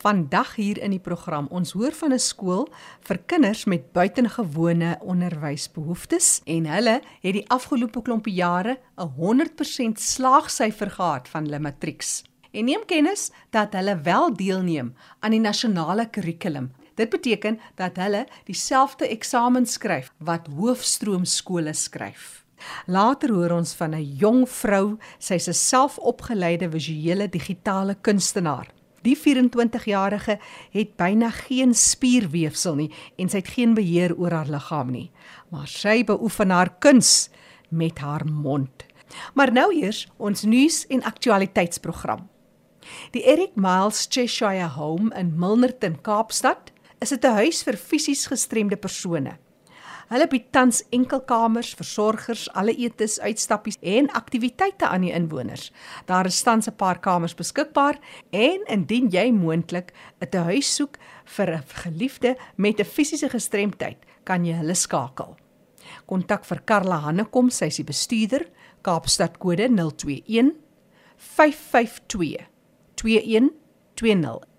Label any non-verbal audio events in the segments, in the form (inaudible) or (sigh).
Vandag hier in die program, ons hoor van 'n skool vir kinders met buitengewone onderwysbehoeftes en hulle het die afgelope klompie jare 'n 100% slaagsyfer gehad van hulle matrieks. En neem kennis dat hulle wel deelneem aan die nasionale kurrikulum. Dit beteken dat hulle dieselfde eksamen skryf wat hoofstroom skole skryf. Later hoor ons van 'n jong vrou, sy's 'n selfopgeleide visuele digitale kunstenaar. Die 24-jarige het byna geen spierweefsel nie en sy het geen beheer oor haar liggaam nie, maar sy beoefen haar kuns met haar mond. Maar nou eers ons nuus en aktualiteitsprogram. Die Eric Miles Cheshire Home in Milnerton, Kaapstad, is 'n huis vir fisies gestremde persone. Hulle bied tans enkelkamers, versorgers, alle etes, uitstappies en aktiwiteite aan die inwoners. Daar is tans 'n paar kamers beskikbaar en indien jy moontlik 'n huis soek vir 'n geliefde met 'n fisiese gestremdheid, kan jy hulle skakel. Kontak vir Karla Hannekom, sy is die bestuurder, Kaapstad kode 021 552 2120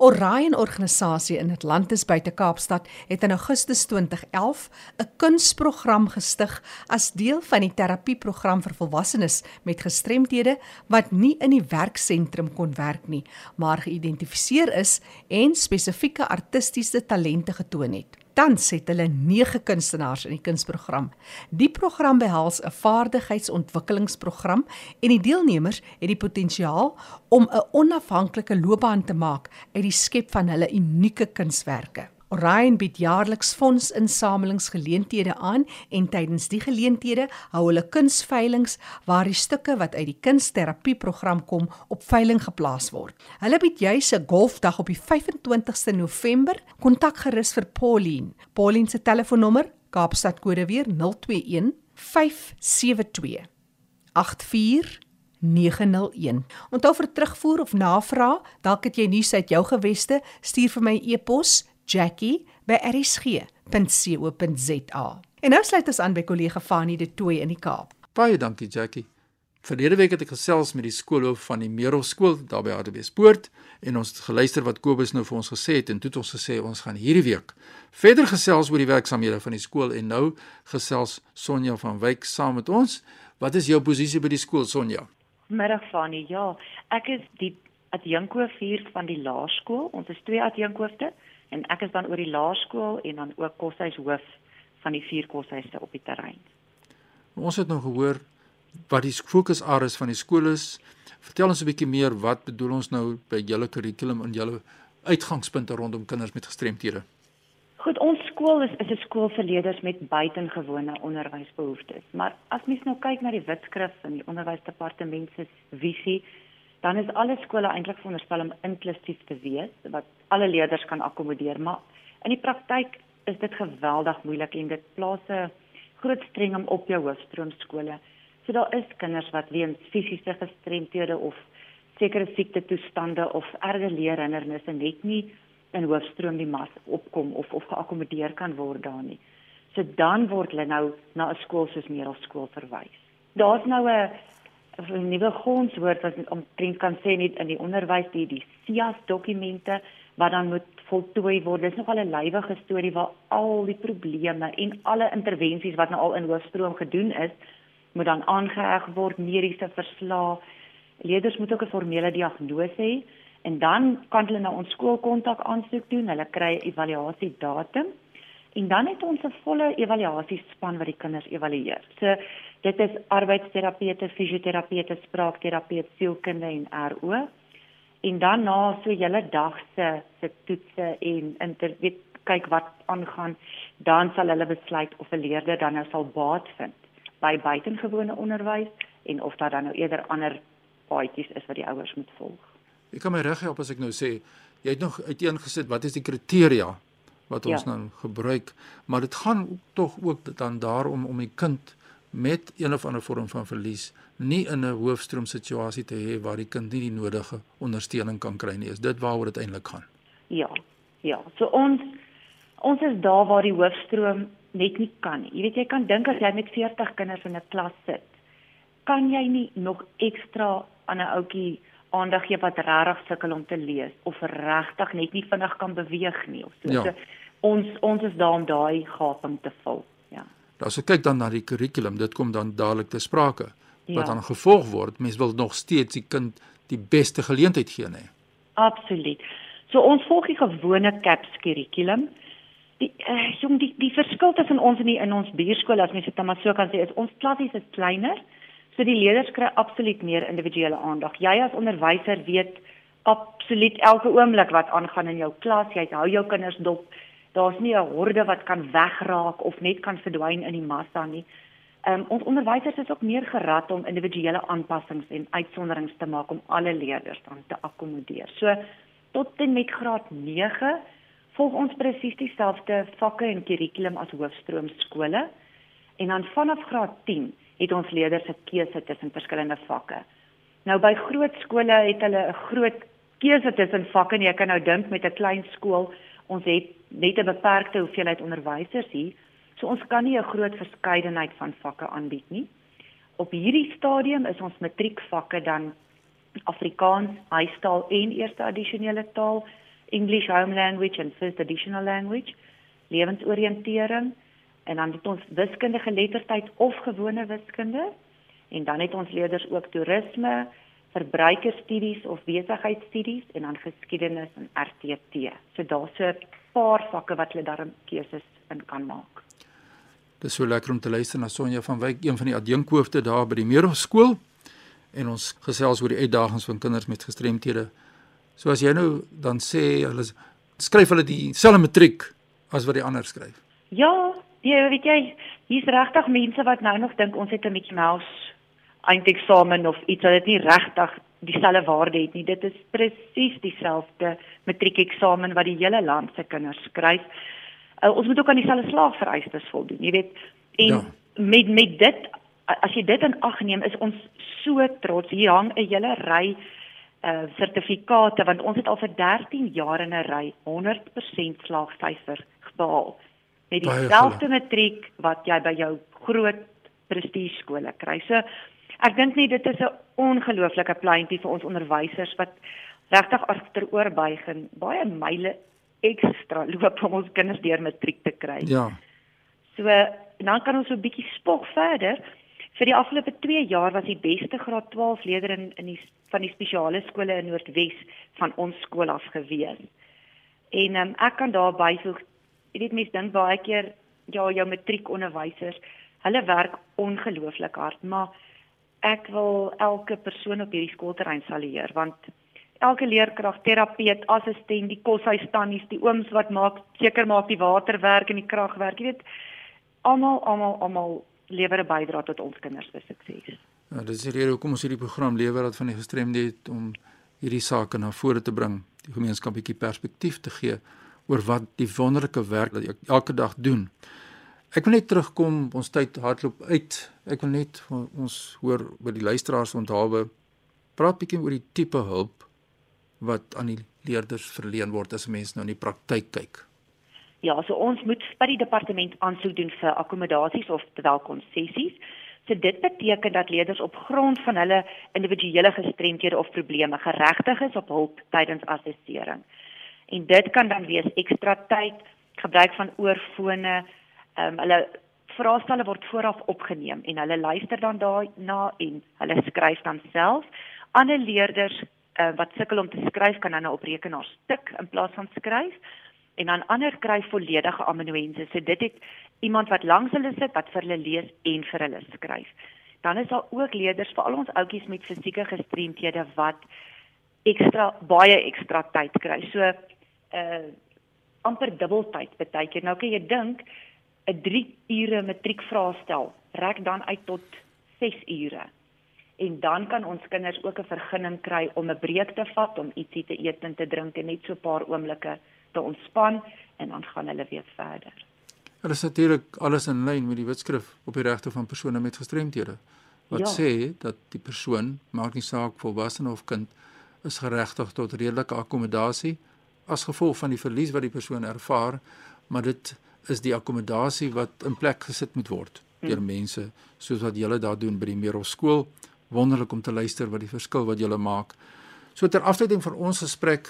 Orion organisasie in Atlantis buite Kaapstad het in Augustus 2011 'n kunsprogram gestig as deel van die terapieprogram vir volwassenes met gestremthede wat nie in die werksentrum kon werk nie, maar geïdentifiseer is en spesifieke artistiese talente getoon het. Tans het hulle 9 kunstenaars in die kunsprogram. Die program behels 'n vaardigheidsontwikkelingsprogram en die deelnemers het die potensiaal om 'n onafhanklike loopbaan te maak uit die skep van hulle unieke kunswerke. Orion bied jaarliks fondsinsamelingsgeleenthede aan en tydens die geleenthede hou hulle kunsveilings waar die stukke wat uit die kunsterapieprogram kom op veiling geplaas word. Hulle bied juis 'n golfdag op die 25ste November. Kontak gerus vir Pauline. Pauline se telefoonnommer Kaapstad kode weer 021 572 84 901. Onthou vir terugvoer of navraag, dalk het jy nuus uit jou geweste, stuur vir my e-pos jackie@rsg.co.za. En nou sluit ons aan by kollega Fanie de Tooy in die Kaap. Baie dankie Jackie. Verlede week het ek gesels met die skoolhoof van die Merel skool daar by Hartbeespoort en ons het geluister wat Kobus nou vir ons gesê het en toe het ons gesê ons gaan hierdie week verder gesels oor die werksamehede van die skool en nou gesels Sonja van Wyk saam met ons. Wat is jou posisie by die skool Sonja? Middag Fanie. Ja, ek is die adjunkhoof hier van die laerskool. Ons is twee adjunkhoofde en ek is dan oor die laerskool en dan ook koshuishoof van die vier koshuise op die terrein. Ons het nou gehoor wat die fokusareas van die skool is. Vertel ons 'n bietjie meer wat bedoel ons nou by julle kurrikulum en julle uitgangspunte rondom kinders met gestremthede? Goed, ons skool is is 'n skool vir leerders met buitengewone onderwysbehoeftes. Maar as mens nou kyk na die wetskrif van die onderwysdepartement se visie, dan is alle skole eintlik veronderstel om inklusief te wees wat alle leerders kan akkommodeer maar in die praktyk is dit geweldig moeilik en dit plaas 'n groot strenging op jou hoofstroomskole. So daar is kinders wat weens fisiese gestremthede of sekere siekte toestande of erge leerhindernisse net nie in hoofstroom die mas opkom of of geakkommodeer kan word daar nie. So dan word hulle nou na 'n skool soos Merel skool verwys. Daar's nou 'n nuwe grondswoord wat omtrent kan sê net in die onderwys die die SIAS dokumente wat dan moet voltooi word. Dis nogal 'n lywige storie waar al die probleme en alle intervensies wat nou al in hoofstroom gedoen is, moet dan aangeheg word, mediese verslae. Leerders moet ook 'n formele diagnose hê en dan kan hulle na ons skoolkontak aansoek doen. Hulle kry 'n evaluasie datum en dan het ons 'n volle evaluasiespan wat die kinders evalueer. So Dit is arbeidsterapeute, fisioterapeute, spraakterapeute, sielkunde en RO. En dan na so julle dag se se toetse en inter weet kyk wat aangaan, dan sal hulle besluit of 'n leerder dan nou sal baat vind by buitengewone onderwys en of daar dan nou eerder ander paadjies is wat die ouers moet volg. Ek kan my reg help as ek nou sê, jy het nog uiteengesit wat is die kriteria wat ons ja. nou gebruik, maar dit gaan tog ook dan daarom om die kind met een of ander vorm van verlies nie in 'n hoofstroom situasie te hê waar die kind nie die nodige ondersteuning kan kry nie. Is dit waaroor dit eintlik gaan? Ja. Ja. So ons ons is daar waar die hoofstroom net nie kan nie. Jy weet jy kan dink as jy met 40 kinders in 'n klas sit, kan jy nie nog ekstra aan 'n ouetjie aandag gee wat regtig sukkel om te lees of regtig net nie vinnig kan beweeg nie of so. Ja. so ons ons is daar om daai gaping te vul. Ja. As jy kyk dan na die kurrikulum, dit kom dan dadelik te sprake wat Ja. dan gevolg word. Mens wil nog steeds die kind die beste geleentheid gee, nê. Absoluut. So ons volg die gewone CAPS kurrikulum. Die uh, jong die die verskil tussen ons en die in ons buurskool as mens dit dan maar so kan sê is ons klassies is kleiner. So die leerders kry absoluut meer individuele aandag. Jy as onderwyser weet absoluut elke oomblik wat aangaan in jou klas. Jy hou jou kinders dop. Daar's nie 'n horde wat kan wegraak of net kan verdwyn in die massa nie. Um, ons onderwysers is ook meer gerad om individuele aanpassings en uitsonderings te maak om alle leerders dan te akkommodeer. So tot en met graad 9 volg ons presies dieselfde vakke en kurrikulum as hoofstroom skole. En dan vanaf graad 10 het ons leerders 'n keuse tussen verskillende vakke. Nou by groot skole het hulle 'n groot keuse tussen vakke en jy kan nou dink met 'n klein skool, ons het net 'n beperkte hoeveelheid onderwysers hier, so ons kan nie 'n groot verskeidenheid van vakke aanbied nie. Op hierdie stadium is ons matriekvakke dan Afrikaans, huistaal en eerste addisionele taal, English home language en first additional language, lewensoriëntering en dan het ons wiskunde geletterdheid of gewone wiskunde en dan het ons leerders ook toerisme, verbruikerstudies of besigheidstudies en dan geskiedenis en RTT. So daar's so 'n paar vakke wat hulle daarin keuses in kan maak. Dis so lekker om te luister na Sonja van Wyk, een van die adjunkhoofde daar by die Meerhof skool. En ons gesels oor die uitdagings van kinders met gestremthede. So as jy nou dan sê hulle skryf hulle dieselfde matriek as wat die ander skryf. Ja, jy weet jy, hier's regtig mense wat nou nog dink ons het 'n Mickey Mouse eindeksamen of iets wat dit nie regtig dieselfde waarde het nie. Dit is presies dieselfde matriekeksamen wat die hele land se kinders skryf. Uh, ons moet ook aan dieselfde slaagvereistes voldoen, jy weet. En Ja. ja. met met dit as jy dit in ag neem, is ons so trots. Hier hang 'n hele ry uh sertifikate want ons het al vir 13 jaar in 'n ry 100% slaagsyfer behaal. Met dieselfde matriek wat jy by jou groot prestige skole kry. So ek dink nie dit is 'n ongelooflike pleintjie vir ons onderwysers wat regtig agteroor buig en baie myle ekstra (laughs) loop om ons kinders deur matriek te kry. Ja. So dan kan ons so 'n bietjie spog verder. Vir die afgelope 2 jaar was die beste graad 12 leerder in in die van die spesiale skole in Noordwes van ons skool af gewees. En um, ek kan daar byvoeg, jy weet mense dink baie keer ja, jou matriekonderwysers, hulle werk ongelooflik hard, maar ek wil elke persoon op hierdie skoolterrein salueer want elke leerkrag, terapeut, assistent, die koshuistannies, die ooms wat maak seker maak die waterwerk en die kragwerk, jy weet almal almal almal lewer 'n bydrae tot ons kinders se sukses. Ja, dis die rede hoekom ons hierdie program lewer dat van die gestremde het om hierdie sake na vore te bring, die gemeenskap 'n bietjie perspektief te gee oor wat die wonderlike werk wat ek elke dag doen. Ek wil net terugkom, ons tyd hardloop uit. Ek wil net ons hoor by die luisteraars onthou praat bietjie oor die tipe hulp wat aan die leerders verleen word as mense nou in die praktyk kyk. Ja, so ons moet by die departement aansoek doen vir akkommodasies of terwyl konsessies. So dit beteken dat leerders op grond van hulle individuele gestremthede of probleme geregtig is op hulp tydens assessering. En dit kan dan wees ekstra tyd, gebruik van oorfone, ehm um, hulle vraestelle word vooraf opgeneem en hulle luister dan daarna en hulle skryf dan self. Ander leerders uh, wat sukkel om te skryf kan dan nou op rekenaar stik in plaas van skryf en dan ander kry volledige amanuense. So dit het iemand wat langs hulle sit wat vir hulle lees en vir hulle skryf. Dan is daar ook leerders, veral ons ouetjies met fisieke gestremthede wat ekstra baie ekstra tyd kry. So uh amper dubbeltyd baie keer. Nou kan jy dink 'n 3 ure matriekvraestel rek dan uit tot 6 ure. En dan kan ons kinders ook 'n vergunning kry om 'n breek te vat, om ietsie te eet en te drink en net so 'n paar oomblikke te ontspan en dan gaan hulle weer verder. Dit is natuurlik alles in lyn met die wetskrif op die regte van persone met gestremthede wat Ja. sê dat die persoon, maak nie saak volwassene of kind, is geregtig tot redelike akkommodasie as gevolg van die verlies wat die persoon ervaar, maar dit is die akkommodasie wat in plek gesit moet word deur Hmm. mense soos wat julle daar doen by die Meerhof skool. Wonderlik om te luister wat die verskil wat julle maak. So ter afsluiting van ons gesprek,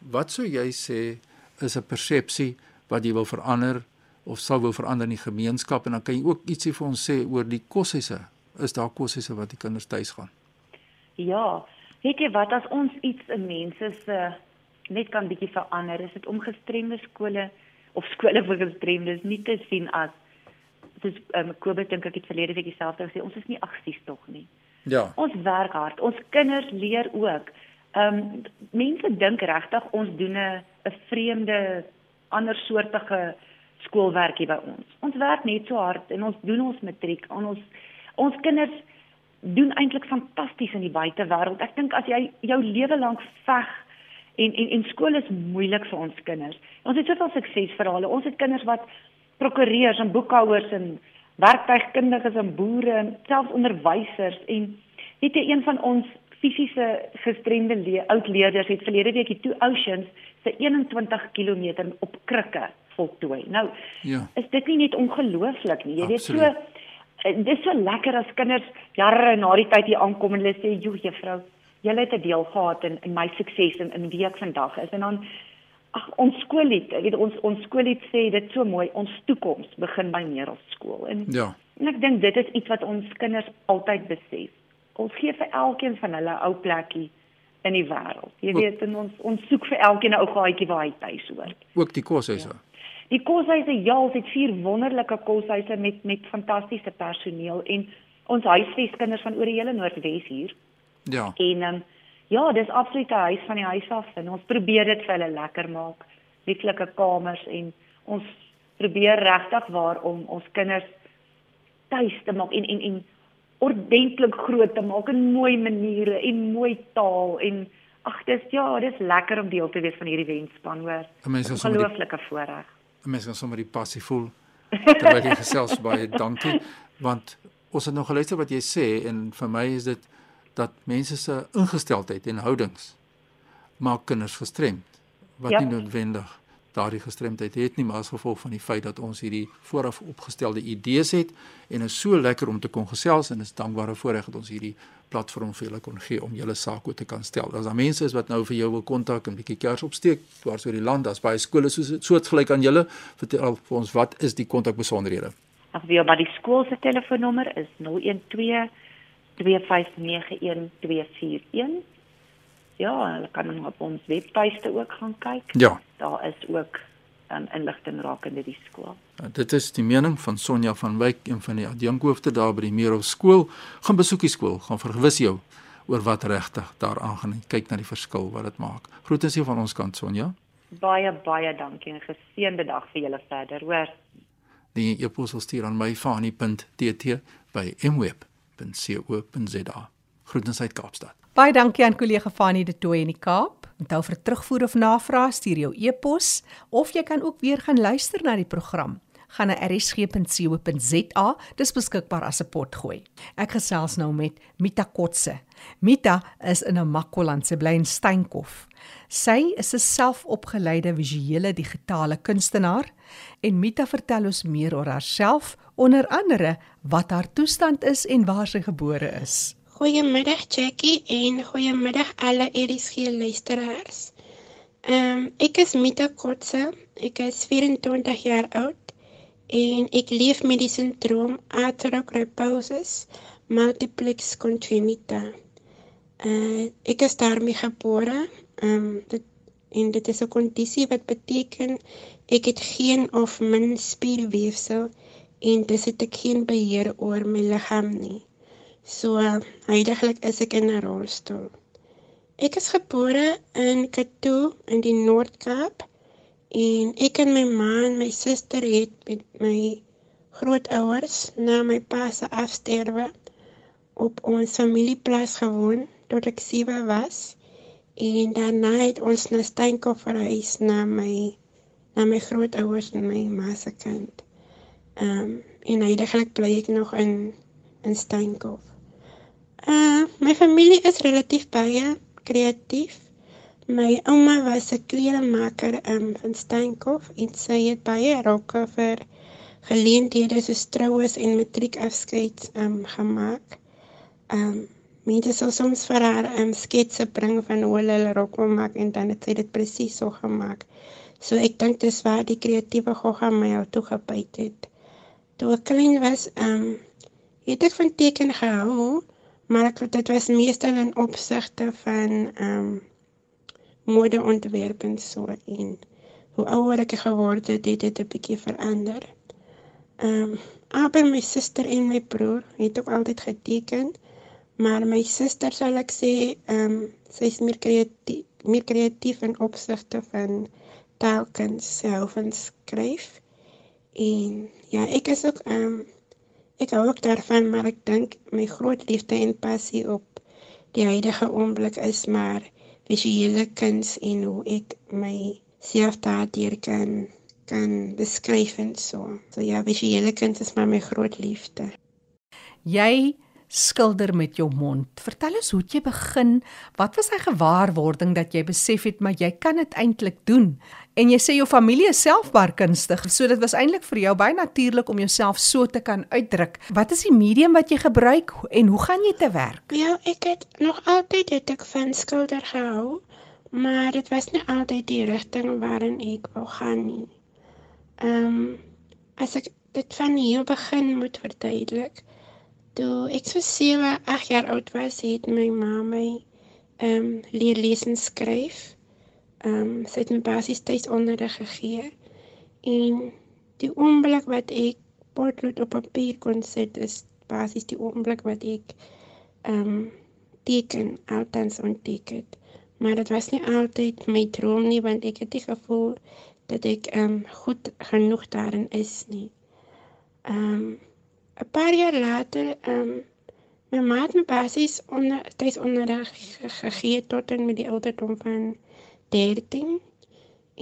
wat sou jy sê is 'n persepsie wat jy wil verander of sou wil verander in die gemeenskap en dan kan jy ook ietsie vir ons sê oor die koshuise. Is daar koshuise wat die kinders tuis gaan? Ja, weet jy wat as ons iets in mense se net kan bietjie verander, is dit om gestremde skole of skole vir gestremdes nie te sien as dis um, Kobus dink ek het verlede week dieselfde gesê, ons is nie agsies tog nie. Ja. Ons werk hard. Ons kinders leer ook. Ehm um, mense dink regtig ons doen 'n 'n vreemde ander soortige skoolwerk hier by ons. Ons werk net so hard en ons doen ons matriek. Ons ons kinders doen eintlik fantasties in die buitewêreld. Ek dink as jy jou lewe lank veg en en en skool is moeilik vir ons kinders. Ons het soveel suksesverhale. Ons het kinders wat prokureurs en boekhouers en werktuigkundiges en boere en selfs onderwysers en weet jy een van ons fisiese gestremde le oud leerders het verlede week die Two Oceans se 21 km op krikke voltooi. Nou, Ja. is dit nie net ongelooflik nie. Jy weet so eh, dis so lekker as kinders jare na die tyd hier aankom en hulle sê, "Jo, juffrou, julle het 'n deel gehad in in my sukses en in wie ek vandag is." En dan ag ons skoollied, weet ons ons skoollied sê dit so mooi, ons toekoms begin by Merelskool. En Ja. En ek dink dit is iets wat ons kinders altyd besef. Ons gee vir elkeen van hulle 'n ou plekkie in die wêreld. Jy Ook- weet, en ons ons soek vir elkeen 'n ou gaatjie waar hy tuis hoort. Ook die koshuise. Die koshuise, ja, ons het vier wonderlike koshuise met met fantastiese personeel en ons huisves kinders van oor die hele Noordwes hier. Ja. En um, ja, dis absoluut 'n huis van die huis af en ons probeer dit vir hulle lekker maak. Lieflike kamers en ons probeer regtig waar om ons kinders tuis te maak en en en ordentlik groot te maak in mooi maniere en mooi taal en ag dis ja, dis lekker om deel te wees van hierdie wenspan hoor. 'n Mens kan sommer die Ongelooflike voorreg. 'n mens kan sommer die passie voel terwyl jy gesels baie dankie (laughs) want ons het nog geluister wat jy sê en vir my is dit dat mense se ingesteldheid en houdings maak kinders gestremd wat Ja. nie noodwendig daardie gestremdheid het nie maar as gevolg van die feit dat ons hierdie vooraf opgestelde idees het en is so lekker om te kon gesels en is dankbare voorreg dat ons hierdie platform vir julle kon gee om julle sake te kan stel. As daar mense is wat nou vir jou wil kontak en bietjie kers opsteek dwars oor die land, daar's baie skole soos soortgelyk aan julle. Vertel vir ons wat is die kontakbesonderhede? Ag weer maar die skool se telefoonnommer is 012 2591 241. Ja, hulle kan dan op ons webtuiste ook gaan kyk. Ja. Daar is ook um, inligting rakende die skool. Nou, Dit is die mening van Sonja van Wyk, een van die adjunkhoofde daar by die Meerhof skool. Gaan besoek die skool, gaan vergewis jou oor wat regtig daar aangaan en kyk na die verskil wat dit maak. Groetens hier van ons kant Sonja. Baie baie dankie en geseënde dag vir julle verder, hoor. Die e-pos sal stuur aan my fani.tt by mweb.co.za. Groetens uit Kaapstad. Baie dankie aan kollega Fanie de Tooy in die Kaap. Onthou vir terugvoer of navrae stuur jou e-pos of jy kan ook weer gaan luister na die program. Gaan na rsg.co.za, dis beskikbaar as 'n potgooi. Ek gesels nou met Mita Kotse. Mita is in 'n Makwaland se bly in Steenkof. Sy is 'n selfopgeleide visuele digitale kunstenaar en Mita vertel ons meer oor haarself, onder andere wat haar toestand is en waar sy gebore is. Goeiemiddag Jackie en goeiemiddag alle ERG luisteraars. Ehm um, ek is Mita Kotse. Ek is 24 jaar oud en ek leef met die sindroom arthrogryposis multiplex congenita. Uh, ek is daarmee gebore. Um, dit en dit is 'n kondisie wat beteken ek het geen of min spierweefsel en dis het ek geen beheer oor my liggaam nie. So heidaglik is ek in 'n rolstoel. Ek is gebore in Katoo in die Noord-Kaap en ek en my ma en my suster het met my grootouers na my pa se afsterwe op ons familieplaas gewoon tot ek 7 was en daarna het ons na Steenkof verhuis na my na my grootouers en my ma se kant. Ehm um, en heidaglik bly ek nog in in Steenkof. Uh, my familie is relatief baie kreatief. My ouma was 'n kleermaker um, van Steenkof en sy het baie rokke vir geleenthede soos troues en matriekafskeid um, gemaak. Um, mense sou soms vir haar um, sketse bring van hoe hulle hulle rok wil maak en dan het sy dit presies so gemaak. So ek dink dis waar die kreatiewe gogga my al toe gebyt het. Toe ek klein was, ehm um, het ek van teken gehou, maar ek dit was meestal in opsigte van ehm um, modeontwerp en so en hoe ouer ek geword het, het dit 'n bietjie verander. Ehm um, albei my suster en my broer het ook altyd geteken, maar my suster sal ek sê, ehm um, sy's meer kreatief, meer kreatief in opsigte van telkens self van skryf. En ja, ek is ook ehm um, ek hou ook daarvan, maar ek dink my groot liefde en passie op die huidige oomblik is maar visuele kuns en hoe ek my self daardeur kan kan beskryf en so. So ja, visuele kuns is maar my groot liefde. Jy skilder met jou mond. Vertel ons hoe jy begin. Wat was hy gewaarwording dat jy besef het maar jy kan dit eintlik doen? En jy sê jou familie is selfbaar kunstig, so dit was eintlik vir jou baie natuurlik om jouself so te kan uitdruk. Wat is die medium wat jy gebruik en hoe gaan jy te werk? Ja, ek het nog altyd dit ek van skilder gehou, maar dit was nie altyd die rigting waarin ek wou gaan nie. Ehm um, as ek dit van hier begin moet verduidelik, Toe ek so 7, 8 jaar oud was, het my ma my ehm um, leer lees en skryf. Ehm um, sy het my basies tuisonderrig gegee. En die oomblik wat ek potlood op papier kon sit, is basies die oomblik wat ek ehm um, teken altens ontdek. Maar dit was nie altyd my droom nie, want ek het die gevoel dat ek ehm um, goed genoeg daarin is nie. Ehm um, 'n paar jaar later, ehm um, my ma het my basies onder tuis onderrig gegee tot en met die ouderdom van 13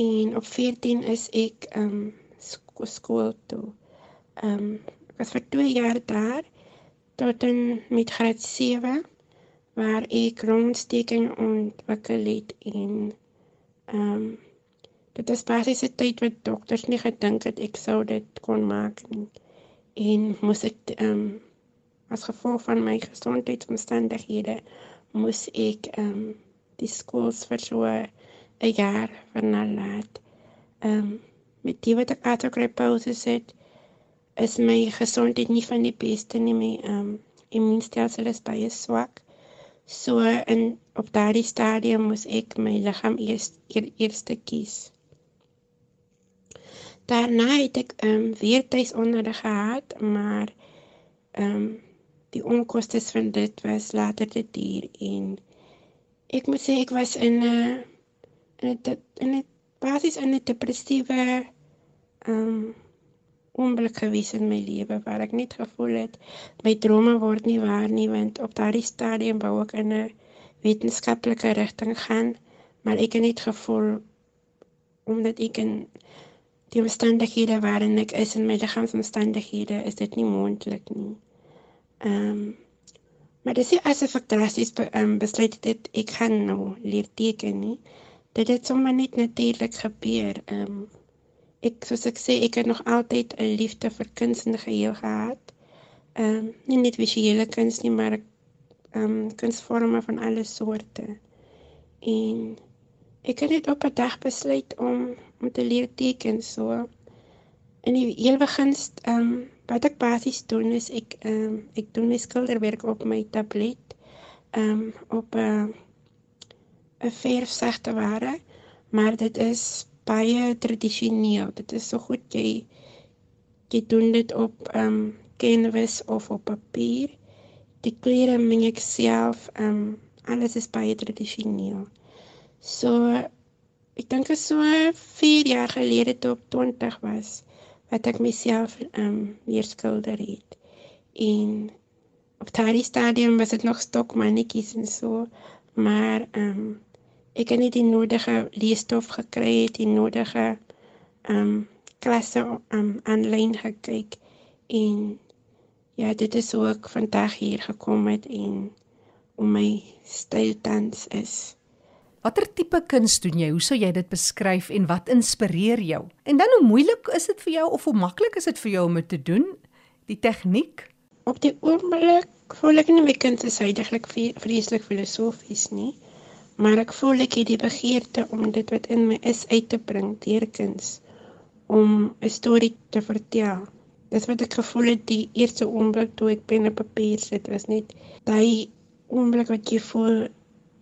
en op 14 is ek ehm um, sko skool toe. Ehm um, ek was vir 2 jaar daar tot en met graad 7 waar ek rondsteking ontwikkel het en ehm um, dit is basies 'n tyd wat dokters nie gedink het ek sou dit kon maak nie en moes ek ehm um, as gevolg van my gesondheidsomstandighede moes ek ehm um, die skool vir so 'n jaar verlaat. Ehm um, met die wat ek autokrepose het is my gesondheid nie van die beste nie my ehm um, immuunstelsel is baie swak. So in op daardie stadium moes ek my liggaam eers eers kies. Daarna het ek ehm um, weer tuisonderrig gehad, maar ehm um, die onkoste van dit was later te duur en ek moet sê ek was in 'n uh, in 'n in 'n basis in 'n depressiewe ehm um, oomblik gewees in my lewe waar ek net gevoel het my drome word nie waar nie want op daardie stadium wou ek in 'n wetenskaplike rigting gaan, maar ek het net gevoel omdat ek in die omstandighede waarin ek is in my liggaamsomstandighede is dit nie moontlik nie. Ehm um, maar dis asof ek drasties be, um, besluit het ek gaan nou leer teken nie. Dit het sommer net natuurlik gebeur. Ehm um, ek soos ek sê ek het nog altyd 'n liefde vir kuns in geheel gehad. Ehm um, nie net visuele kuns nie, maar ehm um, kunsvorme van alle soorte. En ek het net op 'n dag besluit om om te leer teken so. In die heel begins ehm um, wat ek basies doen is ek ehm um, ek doen my skilderwerk op my tablet ehm um, op 'n 'n verfsagte ware, maar dit is baie tradisioneel. Dit is so goed jy jy doen dit op ehm um, canvas of op papier. Die kleure meng ek self ehm um, alles is baie tradisioneel. So ek dink dit so 4 jaar gelede toe ek 20 was wat ek myself ehm um, weer skilder het. En op daardie stadium was dit nog stokmannetjies en so, maar ehm um, ek het nie die nodige leesstof gekry die nodige ehm um, klasse um, aanlyn gekyk en ja, dit is ook vandag hier gekom het en om my styl tans is. Watter tipe kuns doen jy? Hoe sou jy dit beskryf en wat inspireer jou? En dan hoe moeilik is dit vir jou of hoe maklik is dit vir jou om dit te doen? Die tegniek? Op die oomblik voel ek nie my kind is eintlik vreeslik filosofies nie, maar ek voel ek het die begeerte om dit wat in my is uit te bring deur kuns om 'n storie te vertel. Dis wat ek gevoel het die eerste oomblik toe ek pen op papier sit, was net daai oomblik wat jy voel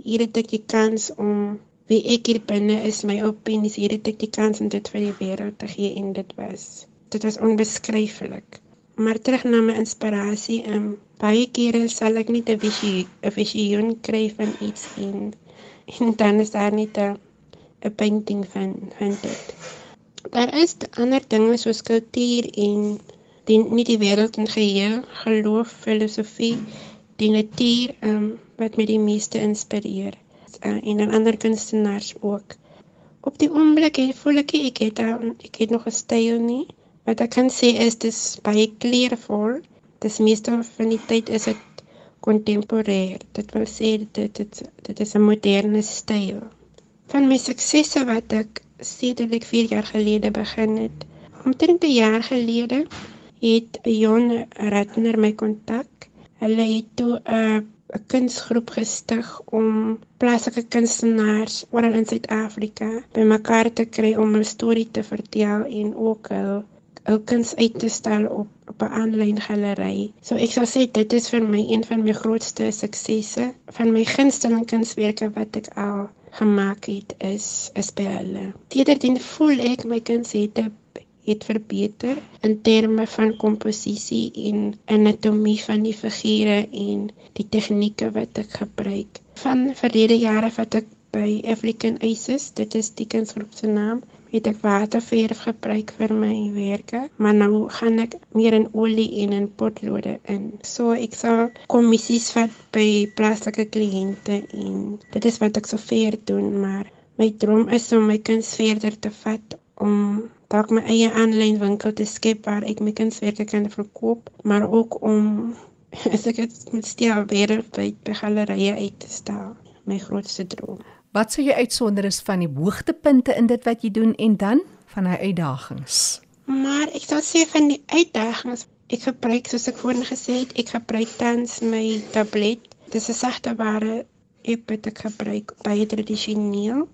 hier het ek die kans om wie ek hier binne is, my opinies, hier het ek die kans om dit vir die wêreld te gee en dit was dit was onbeskryflik. Maar terug na my inspirasie, ehm um, baie kere sal ek net 'n visie 'n visioen kry van iets en en dan is daar net 'n painting van van dit. Daar is ander dinge soos kultuur en die nie die wêreld in geheel, geloof, filosofie, die natuur ehm um, wat my die meeste inspireer uh, en dan ander kunstenaars ook. Op die oomblik voel ek ek het ek het nog 'n styl nie. Wat ek kan sê is dis baie kleurvol. Dis meestal van die tyd is dit kontemporêr. Dit wil sê dit dit dit is 'n moderne styl. Van my suksesse wat ek sedert 4 jaar gelede begin het. Omtrent 'n jaar gelede het Jon Ratner my kontak. Hulle het toe 'n 'n kunsgroep gestig om plaaslike kunstenaars oral in Suid-Afrika bymekaar te kry om 'n storie te vertel en ook hul ou kuns uit te stel op op 'n aanlyn galery. So ek sal sê dit is vir my een van my grootste suksesse van my gunsteling kunswerke wat ek al gemaak het is is by hulle. Tedertien voel ek my kuns het het verbeter in terme van komposisie en anatomie van die figure en die tegnieke wat ek gebruik. Van verlede jare wat ek by African Aces, dit is die kunsgroep se naam, het ek waterverf gebruik vir my werke, maar nou gaan ek meer in olie en in potlode in. So ek sal kommissies vat by plaaslike kliënte en dit is wat ek so ver doen, maar my droom is om my kuns verder te vat om dalk my eie aanlyn winkel te skep waar ek my kunswerke kan verkoop, maar ook om (laughs) as ek dit met stel weer by galerye uit te stel. My grootste droom. Wat sou jy uitsonder is van die hoogtepunte in dit wat jy doen en dan van hy uitdagings? Maar ek sou sê van die uitdagings, ek gebruik soos ek voorheen gesê het, ek gebruik tans my tablet. Dis 'n sagte ware app wat ek gebruik baie tradisioneel.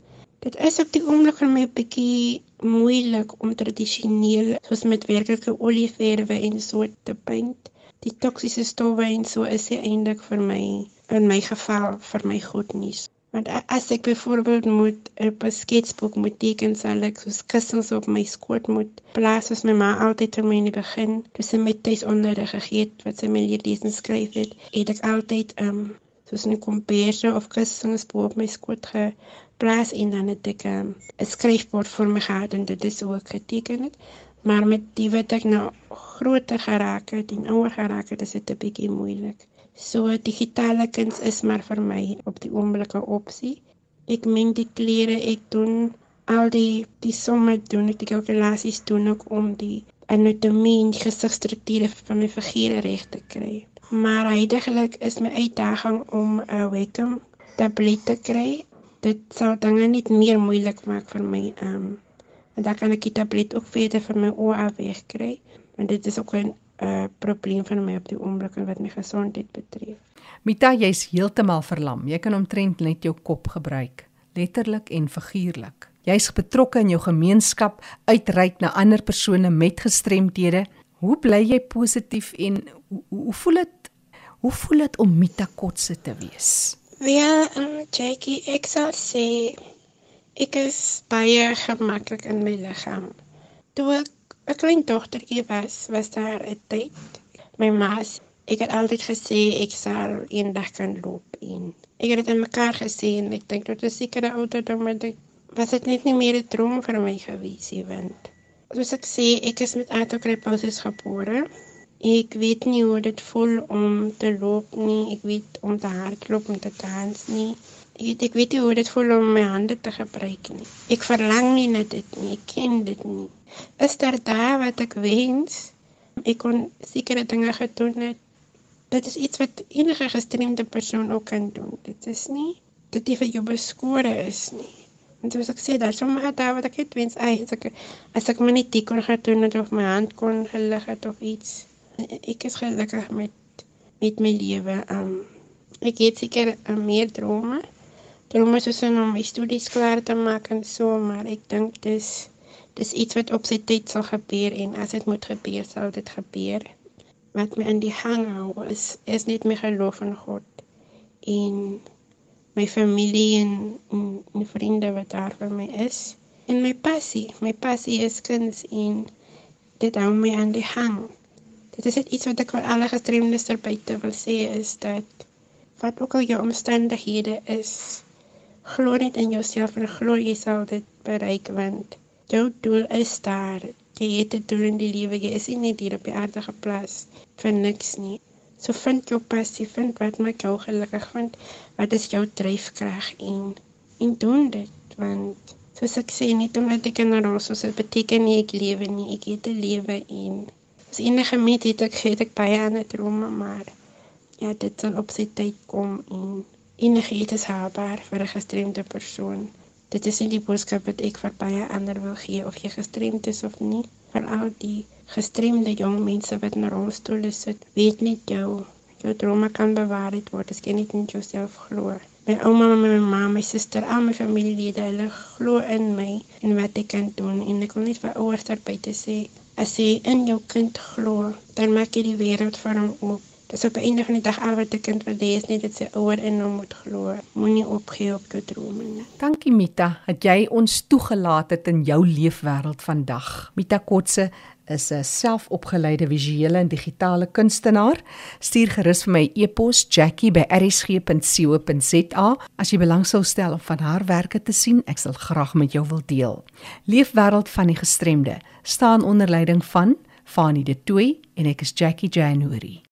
Dit is op die oomblik vir my 'n bietjie moeilik om tradisioneel soos met werklike olieverwe en so te paint. Die toksiese stowwe en so is eintlik vir my in my geval vir my goed nuus. Want as ek byvoorbeeld moet op 'n sketsboek moet teken, sal ek soos kussings op my skoot moet plaas soos my ma altyd vir my in die begin, dis sy my tuisonderrig gegee het wat sy my leer lees en skryf het, het ek altyd um soos 'n komperse of kussings op my skoot geplaas en dan het ek um, 'n um, skryfbord vir my gehad en dit is ook geteken het. Maar met die wat ek nou groter geraak het en ouer geraak het, is dit 'n bietjie moeilik. So digitale kuns is maar vir my op die oomblik 'n opsie. Ek meng die kleure, ek doen al die die somme doen ek die kalkulasies doen ook om die anatomie en die gesigstrukture van my figure reg te kry. Maar eintlik is my uitdaging om 'n webcam tablet te kry. Dit sou dinge net meer moeilik maak vir my. Ehm um, en dan kan ek die tablet ook verder vir my oë afweeg kry. Want dit is ook 'n uh, probleem van my op die oomblik en wat my gesondheid betref. Mita, jy's heeltemal verlam. Jy kan omtrent net jou kop gebruik, letterlik en figuurlik. Jy's betrokke in jou gemeenskap, uitreik na ander persone met gestremdhede. Hoe bly jy positief en hoe, hoe voel dit? Hoe voel dit om Mita Kotse te wees? Wel, um, Jackie, ek sal sê ek is baie gemaklik in my liggaam. Toe ek 'n klein dogtertjie was, was daar 'n tyd. My ma, ek het altyd gesê ek sal eendag kan loop en ek het dit in mekaar gesien. Ek dink seker 'n ouderdom maar dit was dit net nie meer 'n droom vir my gewees nie, want soos ek sê, ek is met artrose gebore. Ek weet nie hoe dit voel om te loop nie. Ek weet om te hardloop en te dans nie. Ek weet, ek weet nie hoe dit voel om my hande te gebruik nie. Ek verlang nie na dit nie. Ek ken dit nie is daar daar wat ek wens ek kon sekere dinge gedoen het dit is iets wat enige gestremde persoon ook kan doen dit is nie dat dit vir jou beskore is nie en soos ek sê daar sommige daar wat ek het wens ai as ek as ek my net kon gedoen het of my hand kon gelig het of iets Ek is gelukkig met met my lewe. Um ek het seker um, meer drome. Drome soos om my studies klaar te maak en so, maar ek dink dis dis iets wat op sy tyd sal gebeur en as dit moet gebeur, sal dit gebeur. Wat my in die hang hou is is net my geloof in God en my familie en, en, en vriende wat daar vir my is. En my passie, my passie is kuns en dit hou my aan die hang. Dit is iets wat ek vir alle gestremdes ter buite wil sê is dat wat ook al jou omstandighede is, glo net in jouself en glo jy sal dit bereik want jou doel is daar. Jy het 'n doel in die lewe. Jy is nie net hier op die aarde geplaas vir niks nie. So vind jou passie, vind wat maak jou gelukkig, vind wat is jou dryfkrag en en doen dit want soos ek sê net omdat ek in 'n rol is, dit beteken nie ek lewe nie, ek het 'n lewe en as enige mens het ek het ek baie ander drome, maar ja, dit sal op sy tyd kom en enige iets is haalbaar vir 'n gestremde persoon. Dit is nie die boodskap wat ek vir baie ander wil gee of jy gestremd is of nie, vir al die gestremde jong mense wat in rolstoele sit, weet net jou jou drome kan bewaarheid word as jy net in jouself glo. My ouma, my ma, my suster, al my familielede, hulle glo in my en wat ek kan doen en ek wil net vir ouers daar buite sê, as jy in jou kind glo, dan maak jy die wêreld vir hom oop. Dis op 'n einde van die dag al wat 'n kind wil hê is net dat sy ouer in hom moet glo. Moenie opgee op jou drome nie. Dankie Mita, dat jy ons toegelaat het in jou leefwêreld vandag. Mita Kotse is 'n selfopgeleide visuele en digitale kunstenaar. Stuur gerus vir my e-pos jackie@rsg.co.za as jy belangstel stel om van haar werke te sien. Ek sal graag met jou wil deel. Leefwêreld van die gestremde staan onder leiding van Fanie De Tooy en ek is Jackie January.